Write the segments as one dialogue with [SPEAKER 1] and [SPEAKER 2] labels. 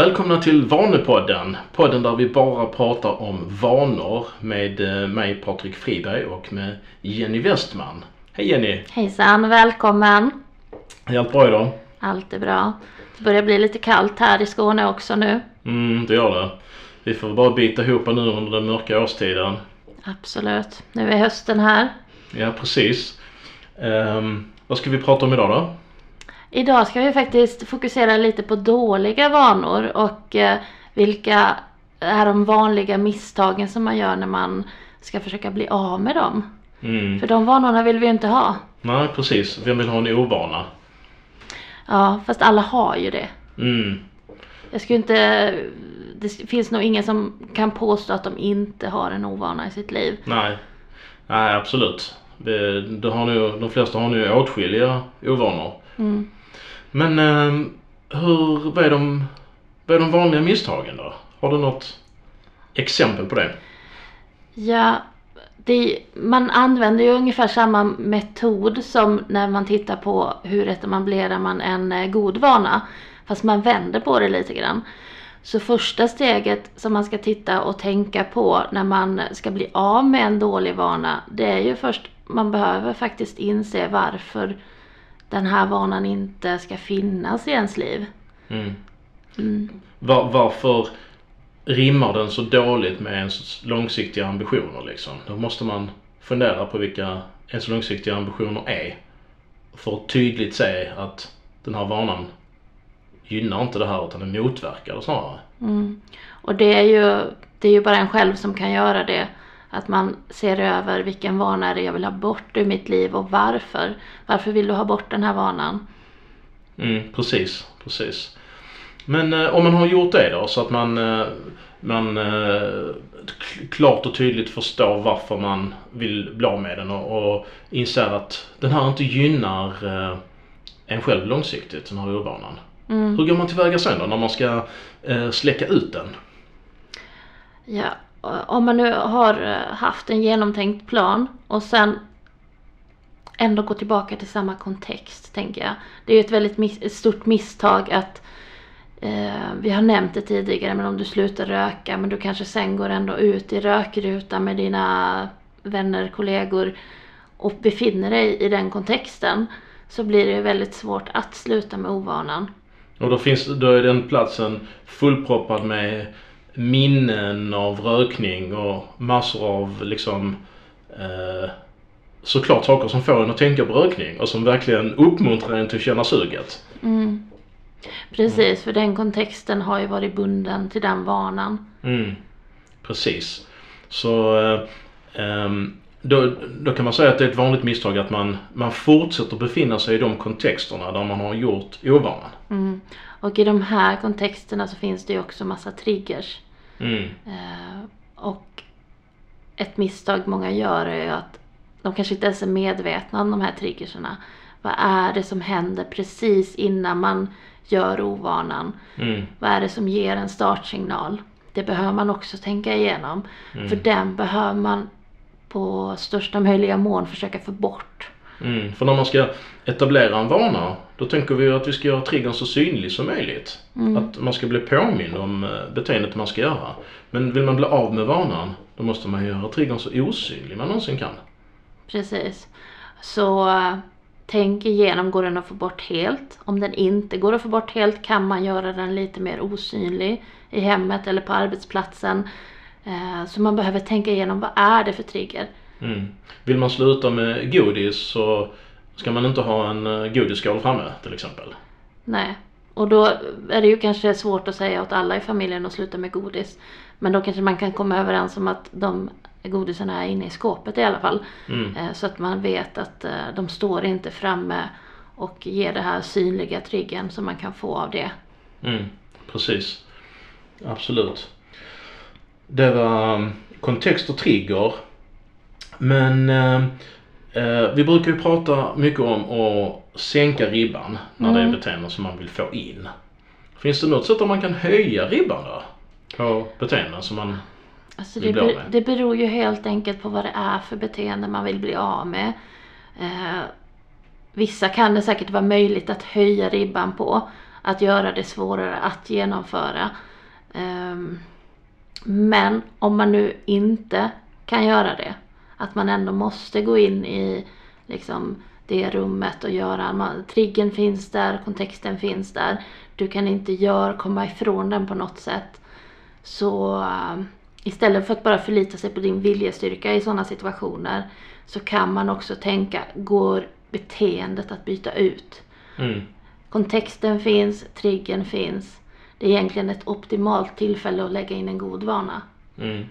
[SPEAKER 1] Välkomna till Vanepodden. Podden där vi bara pratar om vanor med eh, mig Patrik Friberg och med Jenny Westman. Hej Jenny!
[SPEAKER 2] Hejsan, välkommen!
[SPEAKER 1] Är allt bra idag?
[SPEAKER 2] Allt är bra. Det börjar bli lite kallt här i Skåne också nu.
[SPEAKER 1] Mm, det gör det. Vi får bara bita ihop nu under den mörka årstiden.
[SPEAKER 2] Absolut. Nu är hösten här.
[SPEAKER 1] Ja, precis. Ehm, vad ska vi prata om idag då?
[SPEAKER 2] Idag ska vi faktiskt fokusera lite på dåliga vanor och eh, vilka är de vanliga misstagen som man gör när man ska försöka bli av med dem.
[SPEAKER 1] Mm.
[SPEAKER 2] För de vanorna vill vi ju inte ha.
[SPEAKER 1] Nej, precis. Vem vill ha en ovana?
[SPEAKER 2] Ja, fast alla har ju det.
[SPEAKER 1] Mm.
[SPEAKER 2] Jag skulle inte... Det finns nog ingen som kan påstå att de inte har en ovana i sitt liv.
[SPEAKER 1] Nej. Nej, absolut. Det, det har nu, de flesta har nu åtskilliga ovanor.
[SPEAKER 2] Mm.
[SPEAKER 1] Men eh, hur, vad är, de, vad är de vanliga misstagen då? Har du något exempel på det?
[SPEAKER 2] Ja, det, man använder ju ungefär samma metod som när man tittar på hur etablerar man en eh, god vana. Fast man vänder på det lite grann. Så första steget som man ska titta och tänka på när man ska bli av med en dålig vana. Det är ju först, man behöver faktiskt inse varför den här vanan inte ska finnas i ens liv.
[SPEAKER 1] Mm.
[SPEAKER 2] Mm.
[SPEAKER 1] Var, varför rimmar den så dåligt med ens långsiktiga ambitioner liksom? Då måste man fundera på vilka ens långsiktiga ambitioner är. För att tydligt se att den här vanan gynnar inte det här utan den motverkar det snarare.
[SPEAKER 2] Mm. Och det är, ju, det är ju bara en själv som kan göra det. Att man ser över vilken vana är det jag vill ha bort ur mitt liv och varför. Varför vill du ha bort den här vanan?
[SPEAKER 1] Mm, precis, precis. Men eh, om man har gjort det då så att man, eh, man eh, klart och tydligt förstår varför man vill bli av med den och, och inser att den här inte gynnar eh, en själv långsiktigt, den här ovanan.
[SPEAKER 2] Mm.
[SPEAKER 1] Hur går man tillväga sen då när man ska eh, släcka ut den?
[SPEAKER 2] Ja, Eh, om man nu har eh, haft en genomtänkt plan och sen ändå gå tillbaka till samma kontext, tänker jag. Det är ju ett väldigt mis- ett stort misstag att eh, vi har nämnt det tidigare, men om du slutar röka, men du kanske sen går ändå ut i rökruta med dina vänner, kollegor och befinner dig i den kontexten så blir det ju väldigt svårt att sluta med ovanan.
[SPEAKER 1] Och då, finns, då är den platsen fullproppad med minnen av rökning och massor av liksom eh, såklart saker som får en att tänka på rökning och som verkligen uppmuntrar en till att känna suget.
[SPEAKER 2] Mm. Precis, för den kontexten har ju varit bunden till den vanan.
[SPEAKER 1] Mm. Precis. Så eh, ehm, då, då kan man säga att det är ett vanligt misstag att man, man fortsätter befinna sig i de kontexterna där man har gjort ovanan.
[SPEAKER 2] Mm. Och i de här kontexterna så finns det ju också massa triggers.
[SPEAKER 1] Mm.
[SPEAKER 2] Eh, och ett misstag många gör är ju att de kanske inte ens är medvetna om de här triggerserna. Vad är det som händer precis innan man gör ovanan?
[SPEAKER 1] Mm.
[SPEAKER 2] Vad är det som ger en startsignal? Det behöver man också tänka igenom.
[SPEAKER 1] Mm.
[SPEAKER 2] För den behöver man på största möjliga mån försöka få bort.
[SPEAKER 1] Mm, för när man ska etablera en vana, då tänker vi att vi ska göra triggern så synlig som möjligt.
[SPEAKER 2] Mm.
[SPEAKER 1] Att man ska bli påmind om eh, beteendet man ska göra. Men vill man bli av med vanan, då måste man göra triggern så osynlig man någonsin kan.
[SPEAKER 2] Precis. Så eh, tänk igenom, går den att få bort helt? Om den inte går att få bort helt kan man göra den lite mer osynlig i hemmet eller på arbetsplatsen. Eh, Så man behöver tänka igenom, vad är det för trigger?
[SPEAKER 1] Mm. Vill man sluta med godis så ska man inte ha en eh, godisskål framme till exempel.
[SPEAKER 2] Nej. Och då är det ju kanske svårt att säga åt alla i familjen att sluta med godis. Men då kanske man kan komma överens om att de godisarna är inne i skåpet i alla fall.
[SPEAKER 1] Mm.
[SPEAKER 2] Eh, Så att man vet att de står inte framme och ger det här synliga triggern som man kan få av det.
[SPEAKER 1] Mm. Precis. Absolut. Det var um, kontext och trigger. Men eh, eh, vi brukar ju prata mycket om att sänka ribban när det är
[SPEAKER 2] Mm.
[SPEAKER 1] beteenden som man vill få in. Finns det något sätt att man kan höja ribban då? På beteenden som man...
[SPEAKER 2] Alltså
[SPEAKER 1] Vi
[SPEAKER 2] det,
[SPEAKER 1] blir av med.
[SPEAKER 2] det beror ju helt enkelt på vad det är för beteende man vill bli av med. Eh, vissa kan det säkert vara möjligt att höja ribban på. att göra det svårare att genomföra. Ehm, men om man nu inte kan göra det, att man ändå måste gå in i liksom det rummet och göra, man, triggen finns där, kontexten finns där. Du kan inte gör, komma ifrån den på något sätt. Så uh, istället för att bara förlita sig på din viljestyrka i sådana situationer så kan man också tänka, går beteendet att byta ut?
[SPEAKER 1] Mm.
[SPEAKER 2] Kontexten finns, triggen finns. Det är egentligen ett optimalt tillfälle att lägga in en god vana.
[SPEAKER 1] Mm.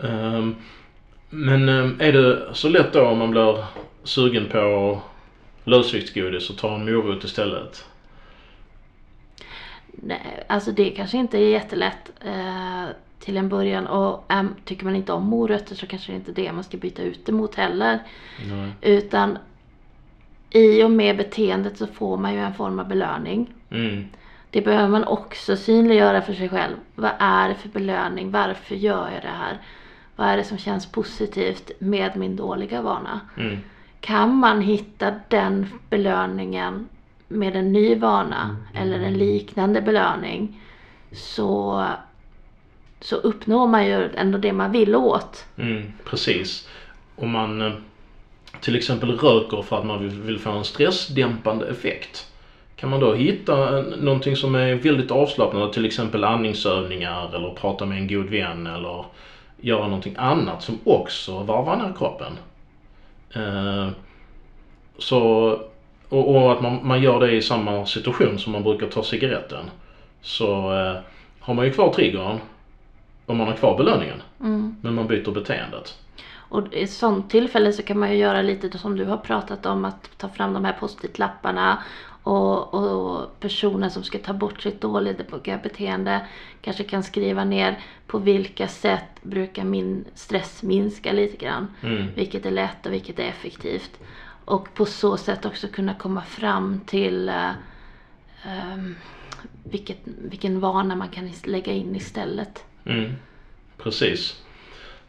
[SPEAKER 1] Um, men um, är det så lätt då om man blir sugen på lösviktsgodis och tar en morot istället?
[SPEAKER 2] Nej, alltså det kanske inte är jättelätt eh, till en början och äm, tycker man inte om morötter så kanske det inte är det man ska byta ut det mot heller.
[SPEAKER 1] Nej.
[SPEAKER 2] Utan i och med beteendet så får man ju en form av belöning.
[SPEAKER 1] Mm.
[SPEAKER 2] Det behöver man också synliggöra för sig själv. Vad är det för belöning? Varför gör jag det här? Vad är det som känns positivt med min dåliga vana?
[SPEAKER 1] Mm.
[SPEAKER 2] Kan man hitta den belöningen med en ny vana eller en liknande belöning så, så uppnår man ju ändå det man vill åt.
[SPEAKER 1] Mm, precis. Om man eh, till exempel röker för att man vill, vill få en stressdämpande effekt. Kan man då hitta någonting som är väldigt avslappnande, till exempel andningsövningar eller prata med en god vän eller göra någonting annat som också varvar ner kroppen. Eh, så, och, och att man, man gör det i samma situation som man brukar ta cigaretten. Så eh, har man ju kvar triggern och man har kvar belöningen.
[SPEAKER 2] Mm.
[SPEAKER 1] Men man byter beteendet.
[SPEAKER 2] Och i ett sånt tillfälle så kan man ju göra lite som du har pratat om att ta fram de här post-it-lapparna och, och personen som ska ta bort sitt dåliga beteende kanske kan skriva ner på vilka sätt brukar min stress minska lite grann.
[SPEAKER 1] Mm.
[SPEAKER 2] Vilket är lätt och vilket är effektivt. Och på så sätt också kunna komma fram till eh, ehm, vilket, vilken vana man kan lägga in istället.
[SPEAKER 1] Mm. Precis.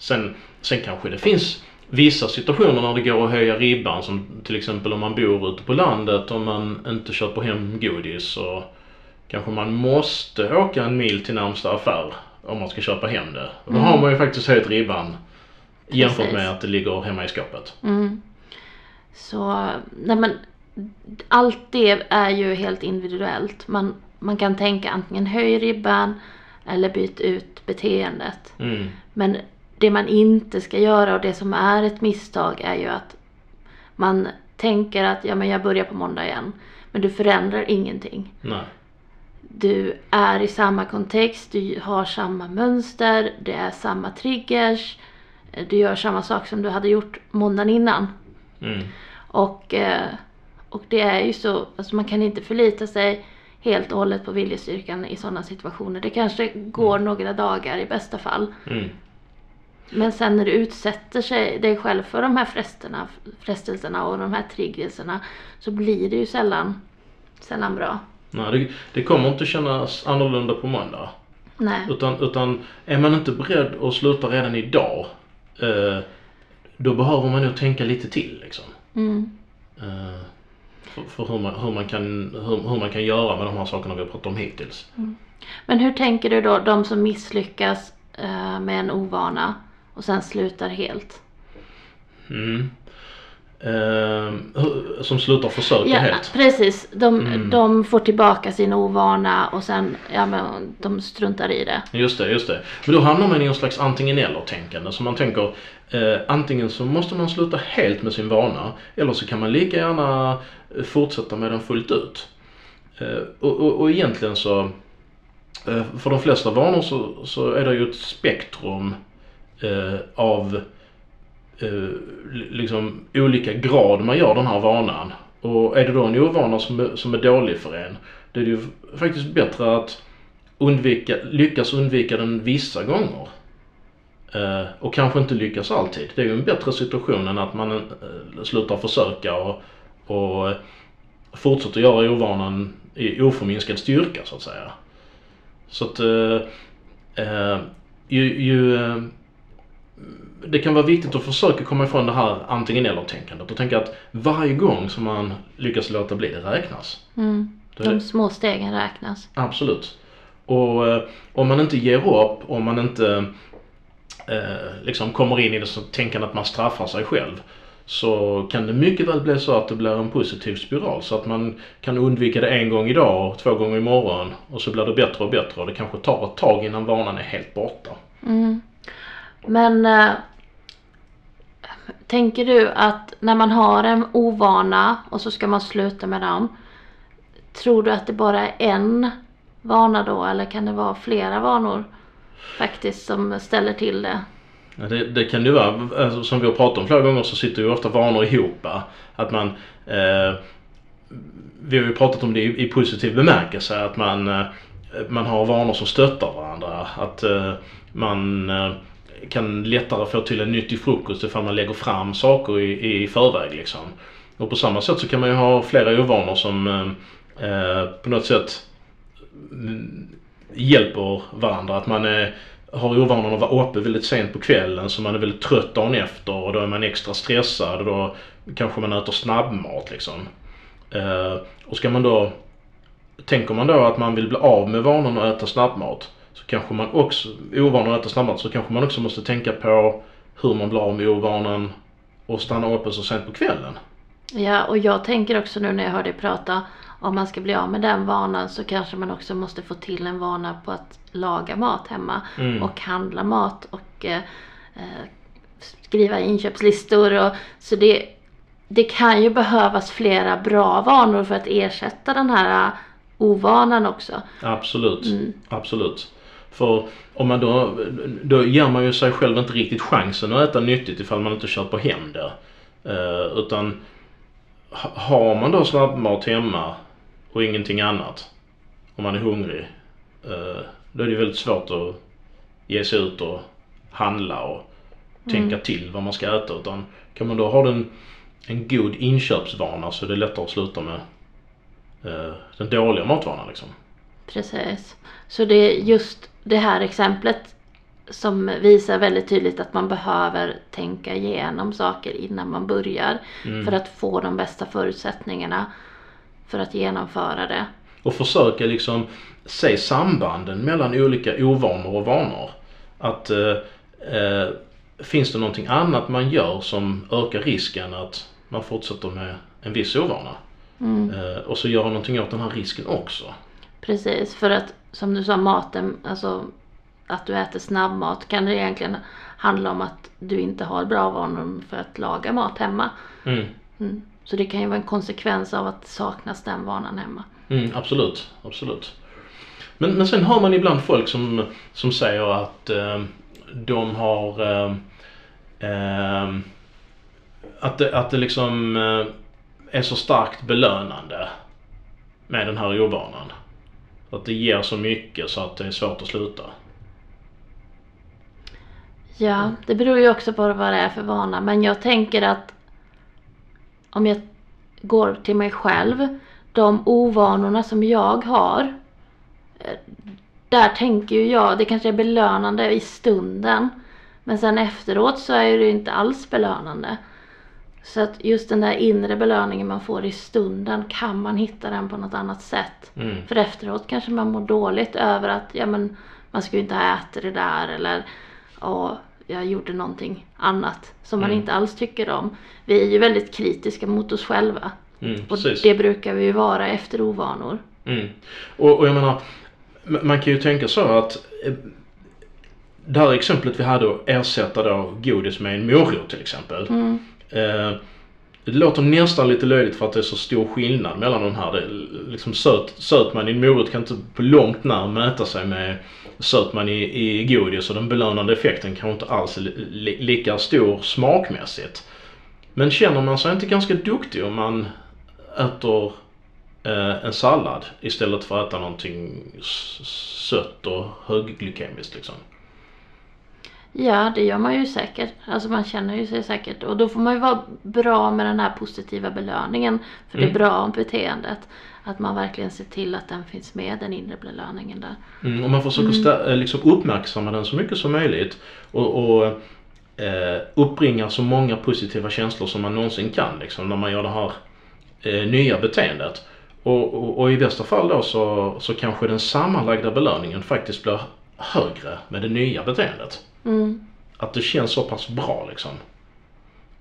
[SPEAKER 1] Sen, sen kanske det finns vissa situationer när det går att höja ribban som till exempel om man bor ute på landet och man inte köper hem godis så kanske man måste åka en mil till närmsta affär om man ska köpa hem det. Och då
[SPEAKER 2] Mm.
[SPEAKER 1] har man ju faktiskt höjt ribban jämfört
[SPEAKER 2] Precis.
[SPEAKER 1] med att det ligger hemma i skåpet.
[SPEAKER 2] Mm. Så, nej men allt det är ju helt individuellt. Man, man kan tänka antingen höj ribban eller byt ut beteendet.
[SPEAKER 1] Mm.
[SPEAKER 2] Men det man inte ska göra och det som är ett misstag är ju att man tänker att ja men jag börjar på måndag igen. Men du förändrar ingenting.
[SPEAKER 1] Nej.
[SPEAKER 2] Du är i samma kontext, du har samma mönster, det är samma triggers. Du gör samma sak som du hade gjort måndagen innan.
[SPEAKER 1] Mm.
[SPEAKER 2] Och, eh, och det är ju så, alltså man kan inte förlita sig helt och hållet på viljestyrkan i sådana situationer. Det kanske går några dagar i bästa fall.
[SPEAKER 1] Mm.
[SPEAKER 2] Men sen när du utsätter sig, dig själv för de här fresterna, frestelserna och de här triggerserna så blir det ju sällan, sällan bra.
[SPEAKER 1] Nej, det, det kommer inte kännas annorlunda på måndag.
[SPEAKER 2] Nej.
[SPEAKER 1] Utan, utan är man inte beredd att sluta redan idag eh, då behöver man nog tänka lite till liksom.
[SPEAKER 2] Mm.
[SPEAKER 1] Eh, för för hur, man, hur, man kan, hur, hur man kan göra med de här sakerna vi har pratat om hittills.
[SPEAKER 2] Men hur tänker du då, de som misslyckas eh, med en ovana och sen slutar helt?
[SPEAKER 1] Mm. Eh, som slutar försöka
[SPEAKER 2] Ja,
[SPEAKER 1] helt.
[SPEAKER 2] precis. De,
[SPEAKER 1] Mm.
[SPEAKER 2] de får tillbaka sin ovana och sen, ja men de struntar i det.
[SPEAKER 1] Just det, just det. Men då hamnar man i en slags antingen eller tänkande. Så man tänker eh, antingen så måste man sluta helt med sin vana eller så kan man lika gärna fortsätta med den fullt ut. Eh, och, och, och egentligen så eh, för de flesta vanor så, så är det ju ett spektrum eh, av eh, liksom olika grad man gör den här vanan. Och är det då en ovana som är, som är dålig för en, då är det ju faktiskt bättre att undvika, lyckas undvika den vissa gånger. Eh, och kanske inte lyckas alltid. Det är ju en bättre situation än att man eh, slutar försöka och, och eh, fortsätter göra ovanan i oförminskad styrka så att säga. Så att eh, eh, ju, ju eh, det kan vara viktigt att försöka komma ifrån det här antingen eller tänkandet och tänka att varje gång som man lyckas låta bli det räknas.
[SPEAKER 2] Mm.
[SPEAKER 1] Det-
[SPEAKER 2] De små stegen räknas.
[SPEAKER 1] Absolut. Och eh, om man inte ger upp, om man inte eh, liksom kommer in i det så tänker att man straffar sig själv. Så kan det mycket väl bli så att det blir en positiv spiral. Så att man kan undvika det en gång idag och två gånger imorgon. Och så blir det bättre och bättre och det kanske tar ett tag innan vanan är helt borta.
[SPEAKER 2] Mm. Men eh, tänker du att när man har en ovana och så ska man sluta med den. Tror du att det bara är en vana då eller kan det vara flera vanor faktiskt som ställer till det?
[SPEAKER 1] Ja, Det, det kan ju vara, alltså, som vi har pratat om flera gånger så sitter ju ofta vanor ihop. Att man, eh, vi har ju pratat om det i, i positiv bemärkelse, att man, eh, man har vanor som stöttar varandra. Att eh, man eh, kan lättare få till en nyttig frukost ifall man lägger fram saker i, i förväg liksom. Och på samma sätt så kan man ju ha flera ovanor som eh, eh på något sätt mm, hjälper varandra. Att man är, har ovanan att vara uppe väldigt sent på kvällen så man är väldigt trött dagen efter och då är man extra stressad och då kanske man äter snabbmat liksom. Eh, och ska man då, tänker man då att man vill bli av med vanan att äta snabbmat så kanske man också, ovanan att äta snabbmat så kanske man också måste tänka på hur man blir av med ovanan och stanna uppe så sent på kvällen.
[SPEAKER 2] Ja, och jag tänker också nu när jag hör dig prata om man ska bli av med den vanan så kanske man också måste få till en vana på att laga mat hemma
[SPEAKER 1] Mm.
[SPEAKER 2] och handla mat och eh, eh, skriva inköpslistor. Och, så det, det kan ju behövas flera bra vanor för att ersätta den här eh, ovanan också.
[SPEAKER 1] Absolut.
[SPEAKER 2] Mm.
[SPEAKER 1] Absolut. För om man då, då ger man ju sig själv inte riktigt chansen att äta nyttigt ifall man inte köper hem det. Eh, utan ha- har man då snabbmat hemma och ingenting annat, om man är hungrig, eh, då är det väldigt svårt att ge sig ut och handla och tänka till vad man ska äta. Utan kan man då ha den, en god inköpsvana så är det lättare att sluta med eh, den dåliga matvanan liksom.
[SPEAKER 2] Precis. Så det är just det här exemplet som visar väldigt tydligt att man behöver tänka igenom saker innan man börjar
[SPEAKER 1] Mm.
[SPEAKER 2] för att få de bästa förutsättningarna för att genomföra det.
[SPEAKER 1] Och försöka liksom se sambanden mellan olika ovanor och vanor. Att eh, eh, finns det någonting annat man gör som ökar risken att man fortsätter med en viss ovana.
[SPEAKER 2] Mm.
[SPEAKER 1] Eh, och så göra någonting åt den här risken också.
[SPEAKER 2] Precis, för att som du sa maten, alltså att du äter snabbmat kan det egentligen handla om att du inte har bra vanor för att laga mat hemma.
[SPEAKER 1] Mm.
[SPEAKER 2] Mm. Så det kan ju vara en konsekvens av att saknas den vanan hemma.
[SPEAKER 1] Mm, absolut, absolut. Men, men sen hör man ibland folk som, som säger att eh, de har eh, eh, att, det, att det liksom eh, är så starkt belönande med den här ovanan. Att det ger så mycket så att det är svårt att sluta.
[SPEAKER 2] Ja, det beror ju också på vad det är för vana. Men jag tänker att om jag går till mig själv, de ovanorna som jag har. eh, Där tänker ju jag, det kanske är belönande i stunden. Men sen efteråt så är det inte alls belönande. Så att just den där inre belöningen man får i stunden, kan man hitta den på något annat sätt?
[SPEAKER 1] Mm.
[SPEAKER 2] För efteråt kanske man mår dåligt över att ja, men, man skulle inte ha ätit det där eller "Åh, jag gjorde någonting annat som man
[SPEAKER 1] Mm.
[SPEAKER 2] inte alls tycker om. Vi är ju väldigt kritiska mot oss själva.
[SPEAKER 1] Mm,
[SPEAKER 2] Och det brukar vi ju vara efter ovanor.
[SPEAKER 1] Mm. Och, och jag menar, man kan ju tänka så att eh, det här exemplet vi hade att ersätta då godis med en morot till exempel.
[SPEAKER 2] Mm.
[SPEAKER 1] Eh, det låter nästan lite löjligt för att det är så stor skillnad mellan de här. Det, är liksom söt, sötman i en morot kan inte på långt när mäta sig med sötman i, i godis och den belönande effekten kanske inte alls är li, lika stor smakmässigt. Men känner man sig inte ganska duktig om man äter eh, en sallad istället för att äta någonting sött och högglykemiskt liksom?
[SPEAKER 2] Ja, det gör man ju säkert. Alltså man känner ju sig säkert. Och då får man ju vara bra med den här positiva belöningen. För det
[SPEAKER 1] Mm.
[SPEAKER 2] är bra om beteendet. Att man verkligen ser till att den finns med, den inre belöningen där.
[SPEAKER 1] Mm, och man försöker stä- eh, liksom uppmärksamma den så mycket som möjligt och, och eh, uppbringa så många positiva känslor som man någonsin kan liksom, när man gör det här eh, nya beteendet. Och, och, och i bästa fall då så, så kanske den sammanlagda belöningen faktiskt blir högre med det nya beteendet.
[SPEAKER 2] Mm.
[SPEAKER 1] Att det känns så pass bra liksom.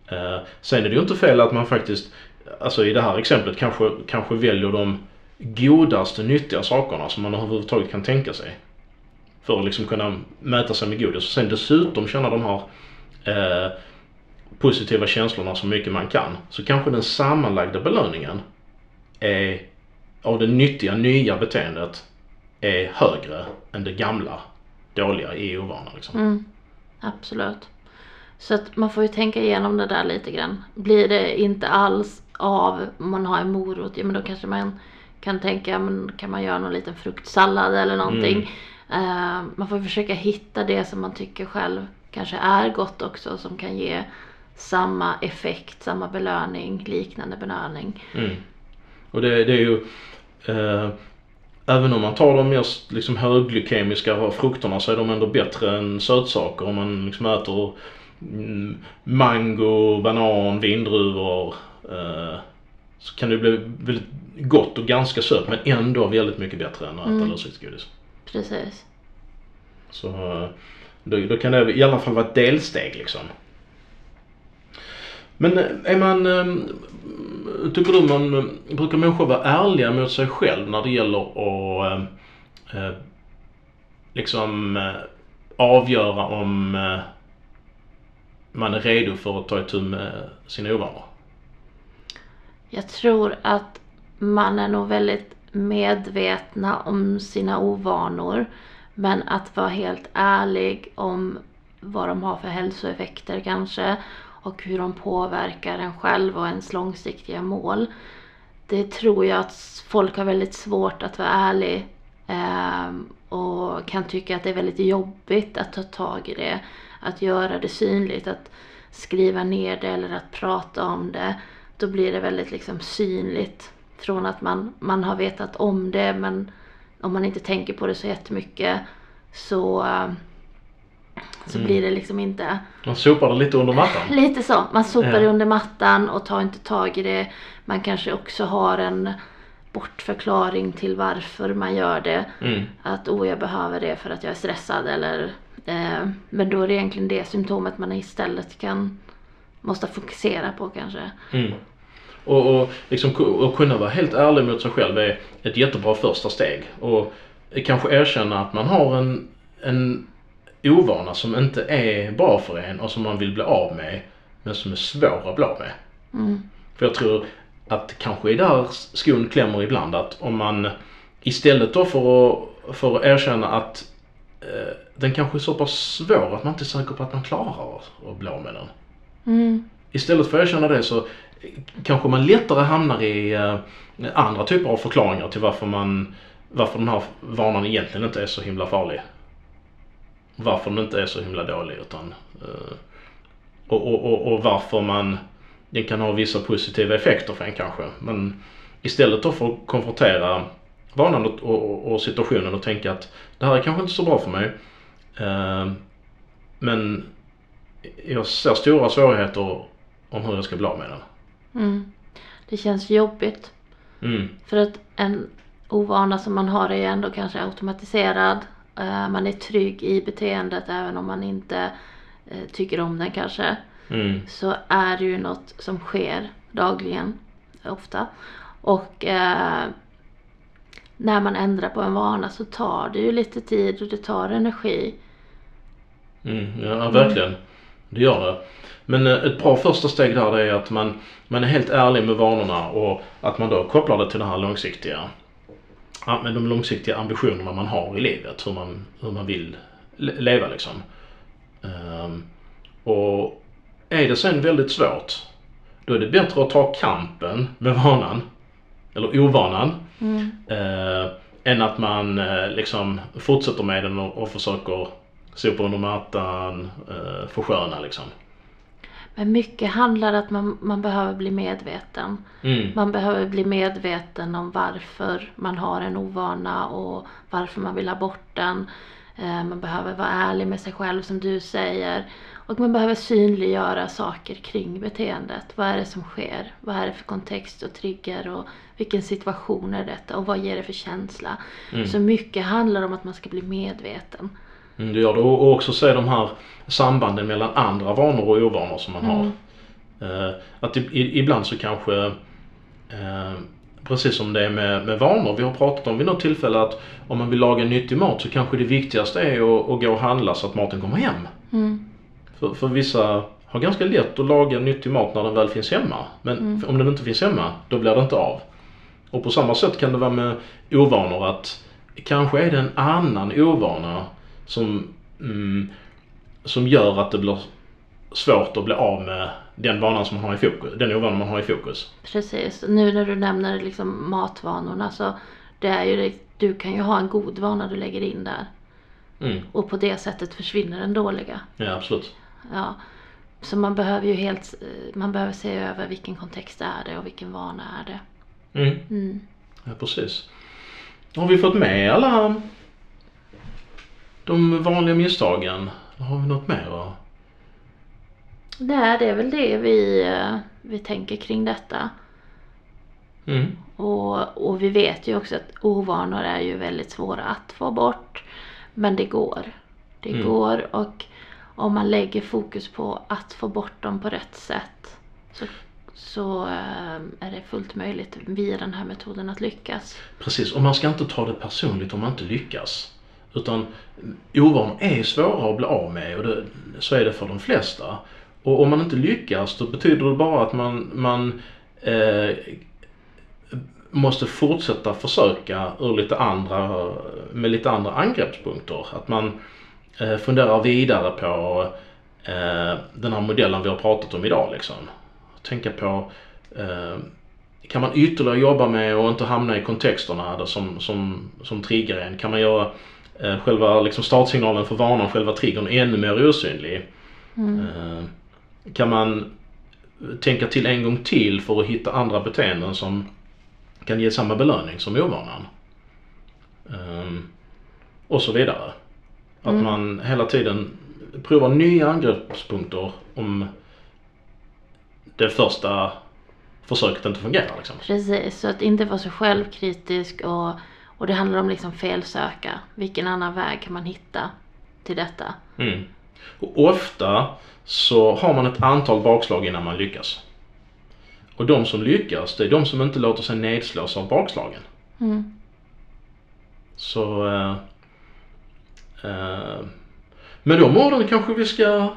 [SPEAKER 1] Eh, sen är det ju inte fel att man faktiskt, alltså i det här exemplet kanske, kanske väljer de godaste nyttiga sakerna som man överhuvudtaget kan tänka sig. För att liksom kunna mäta sig med godis och sen dessutom känna de här eh, positiva känslorna så mycket man kan. Så kanske den sammanlagda belöningen är, av det nyttiga, nya beteendet är högre än det gamla, dåliga i ovana liksom.
[SPEAKER 2] Mm. Absolut. Så att man får ju tänka igenom det där lite grann. Blir det inte alls av man har en morot, ja men då kanske man kan tänka, men kan man göra någon liten fruktsallad eller någonting. Eh, man får försöka hitta det som man tycker själv kanske är gott också som kan ge samma effekt, samma belöning, liknande belöning.
[SPEAKER 1] Mm. Och det, det är ju eh, Även om man tar de mest liksom, högglykemiska frukterna så är de ändå bättre än sötsaker. Om man liksom äter mm, mango, banan, vindruvor eh, så kan det bli väldigt gott och ganska sött men ändå väldigt mycket bättre än att äta
[SPEAKER 2] Mm.
[SPEAKER 1] lösviktsgodis.
[SPEAKER 2] Precis.
[SPEAKER 1] Så eh, då, då kan det i alla fall vara ett delsteg liksom. Men eh, är man, eh, tycker du man, eh, brukar människor vara ärliga mot sig själv när det gäller att eh, liksom avgöra om man är redo för att ta itu med sina ovanor?
[SPEAKER 2] Jag tror att man är nog väldigt medvetna om sina ovanor. Men att vara helt ärlig om vad de har för hälsoeffekter kanske och hur de påverkar en själv och ens långsiktiga mål. Det tror jag att folk har väldigt svårt att vara ärlig ehm, och kan tycka att det är väldigt jobbigt att ta tag i det. Att göra det synligt, att skriva ner det eller att prata om det. Då blir det väldigt liksom synligt. Från att man, man har vetat om det men om man inte tänker på det så jättemycket så, eh, så
[SPEAKER 1] Mm.
[SPEAKER 2] blir det liksom inte
[SPEAKER 1] Man sopar det lite under mattan.
[SPEAKER 2] Lite så. Man sopar
[SPEAKER 1] Ja.
[SPEAKER 2] det under mattan och tar inte tag i det. Man kanske också har en bortförklaring till varför man gör det.
[SPEAKER 1] Mm.
[SPEAKER 2] Att oh, jag behöver det för att jag är stressad eller eh, Men då är det egentligen det symptomet man istället kan Måste fokusera på kanske.
[SPEAKER 1] Mm. Och, och, liksom, och kunna vara helt ärlig mot sig själv är ett jättebra första steg. Och kanske erkänna att man har en, en ovana som inte är bra för en och som man vill bli av med. Men som är svår att bli av med.
[SPEAKER 2] Mm.
[SPEAKER 1] För jag tror att det kanske är där skon klämmer ibland. Att om man istället då för att, för att erkänna att eh, den kanske är så pass svår att man inte är säker på att man klarar att, att bli av med den.
[SPEAKER 2] Mm.
[SPEAKER 1] Istället för att erkänna det så kanske man lättare hamnar i eh, andra typer av förklaringar till varför man varför den här vanan egentligen inte är så himla farlig. Varför den inte är så himla dålig utan eh, och, och, och, och varför man den kan ha vissa positiva effekter för en kanske. Men istället då för att konfrontera vanan och, och, och situationen och tänka att det här är kanske inte så bra för mig. Eh, men jag ser stora svårigheter om hur jag ska bli av med den.
[SPEAKER 2] Mm. Det känns jobbigt.
[SPEAKER 1] Mm.
[SPEAKER 2] För att en ovana som man har är ändå kanske automatiserad. Eh, Man är trygg i beteendet även om man inte eh, tycker om den kanske.
[SPEAKER 1] Mm.
[SPEAKER 2] Så är det ju något som sker dagligen, ofta. Och eh, när man ändrar på en vana så tar det ju lite tid och det tar energi.
[SPEAKER 1] Mm. Ja, verkligen. Det gör det. Men ett bra första steg där är att man, man är helt ärlig med vanorna och att man då kopplar det till det här långsiktiga. Ja, med de långsiktiga ambitionerna man har i livet. Hur man, hur man vill le- leva liksom. Ehm, och är det sen väldigt svårt. Då är det bättre att ta kampen med vanan. Eller ovanan.
[SPEAKER 2] Mm.
[SPEAKER 1] Eh, än att man eh, liksom fortsätter med den och, och försöker sopa under mattan, eh, försköna liksom.
[SPEAKER 2] Men mycket handlar att man, man behöver bli medveten.
[SPEAKER 1] Mm.
[SPEAKER 2] Man behöver bli medveten om varför man har en ovana och varför man vill ha bort den. Eh, Man behöver vara ärlig med sig själv som du säger. Och man behöver synliggöra saker kring beteendet. Vad är det som sker? Vad är det för kontext och trigger? Och vilken situation är detta? Och vad ger det för känsla?
[SPEAKER 1] Mm.
[SPEAKER 2] Så mycket handlar om att man ska bli medveten.
[SPEAKER 1] Mm, det gör det. Och också se de här sambanden mellan andra vanor och ovanor som man har.
[SPEAKER 2] Mm.
[SPEAKER 1] Eh, att i, ibland så kanske, eh, precis som det är med, med vanor, vi har pratat om vid något tillfälle att om man vill laga nyttig mat så kanske det viktigaste är att, att gå och handla så att maten kommer hem.
[SPEAKER 2] Mm.
[SPEAKER 1] För, för vissa har ganska lätt att laga nyttig mat när den väl finns hemma. Men
[SPEAKER 2] Mm.
[SPEAKER 1] om den inte finns hemma, då blir det inte av. Och på samma sätt kan det vara med ovanor att kanske är det en annan ovana som, mm, som gör att det blir svårt att bli av med den vanan som man har i fokus, den ovanan man har i fokus.
[SPEAKER 2] Precis. Nu när du nämner liksom matvanorna så det är ju du kan ju ha en god vana du lägger in där.
[SPEAKER 1] Mm.
[SPEAKER 2] Och på det sättet försvinner den dåliga.
[SPEAKER 1] Ja, absolut.
[SPEAKER 2] Ja. Så man behöver ju helt, man behöver se över vilken kontext är det och vilken vana är det.
[SPEAKER 1] Mm.
[SPEAKER 2] Mm.
[SPEAKER 1] Ja, precis. Har vi fått med alla de vanliga misstagen? Har vi något mer? då?
[SPEAKER 2] Nej, det är väl det vi, eh, vi tänker kring detta.
[SPEAKER 1] Mm.
[SPEAKER 2] Och, och vi vet ju också att ovanor är ju väldigt svåra att få bort. Men det går. Det
[SPEAKER 1] Mm.
[SPEAKER 2] går och om man lägger fokus på att få bort dem på rätt sätt så, så eh, är det fullt möjligt via den här metoden att lyckas.
[SPEAKER 1] Precis, och man ska inte ta det personligt om man inte lyckas. Utan ovanor är svåra att bli av med och det, så är det för de flesta. Och om man inte lyckas då betyder det bara att man, man eh, måste fortsätta försöka ur lite andra, med lite andra angreppspunkter. Att man eh, funderar vidare på eh, den här modellen vi har pratat om idag. Liksom. Tänka på eh, kan man ytterligare jobba med och inte hamna i kontexterna där som, som, som triggar en? Kan man göra själva liksom startsignalen för vanan, själva triggern, ännu mer osynlig?
[SPEAKER 2] Mm.
[SPEAKER 1] Eh, kan man tänka till en gång till för att hitta andra beteenden som kan ge samma belöning som ovanan? Ehm, och så vidare. Att
[SPEAKER 2] Mm.
[SPEAKER 1] man hela tiden provar nya angreppspunkter om det första försöket inte fungerar. Liksom.
[SPEAKER 2] Precis, så att inte vara så självkritisk och, och det handlar om liksom felsöka. Vilken annan väg kan man hitta till detta?
[SPEAKER 1] Mm. Och ofta så har man ett antal bakslag innan man lyckas. Och de som lyckas, det är de som inte låter sig nedslås av bakslagen.
[SPEAKER 2] Mm.
[SPEAKER 1] Så... Eh, eh, med de orden kanske vi ska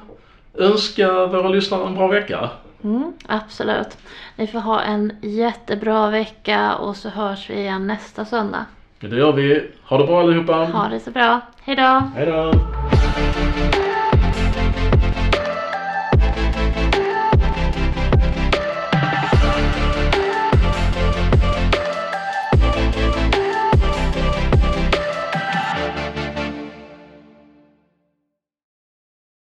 [SPEAKER 1] önska våra lyssnare en bra vecka.
[SPEAKER 2] Mm, absolut. Ni får ha en jättebra vecka och så hörs vi igen nästa söndag.
[SPEAKER 1] Det gör vi. Ha det bra allihopa.
[SPEAKER 2] Ha det så bra. Hejdå!
[SPEAKER 1] Hej då.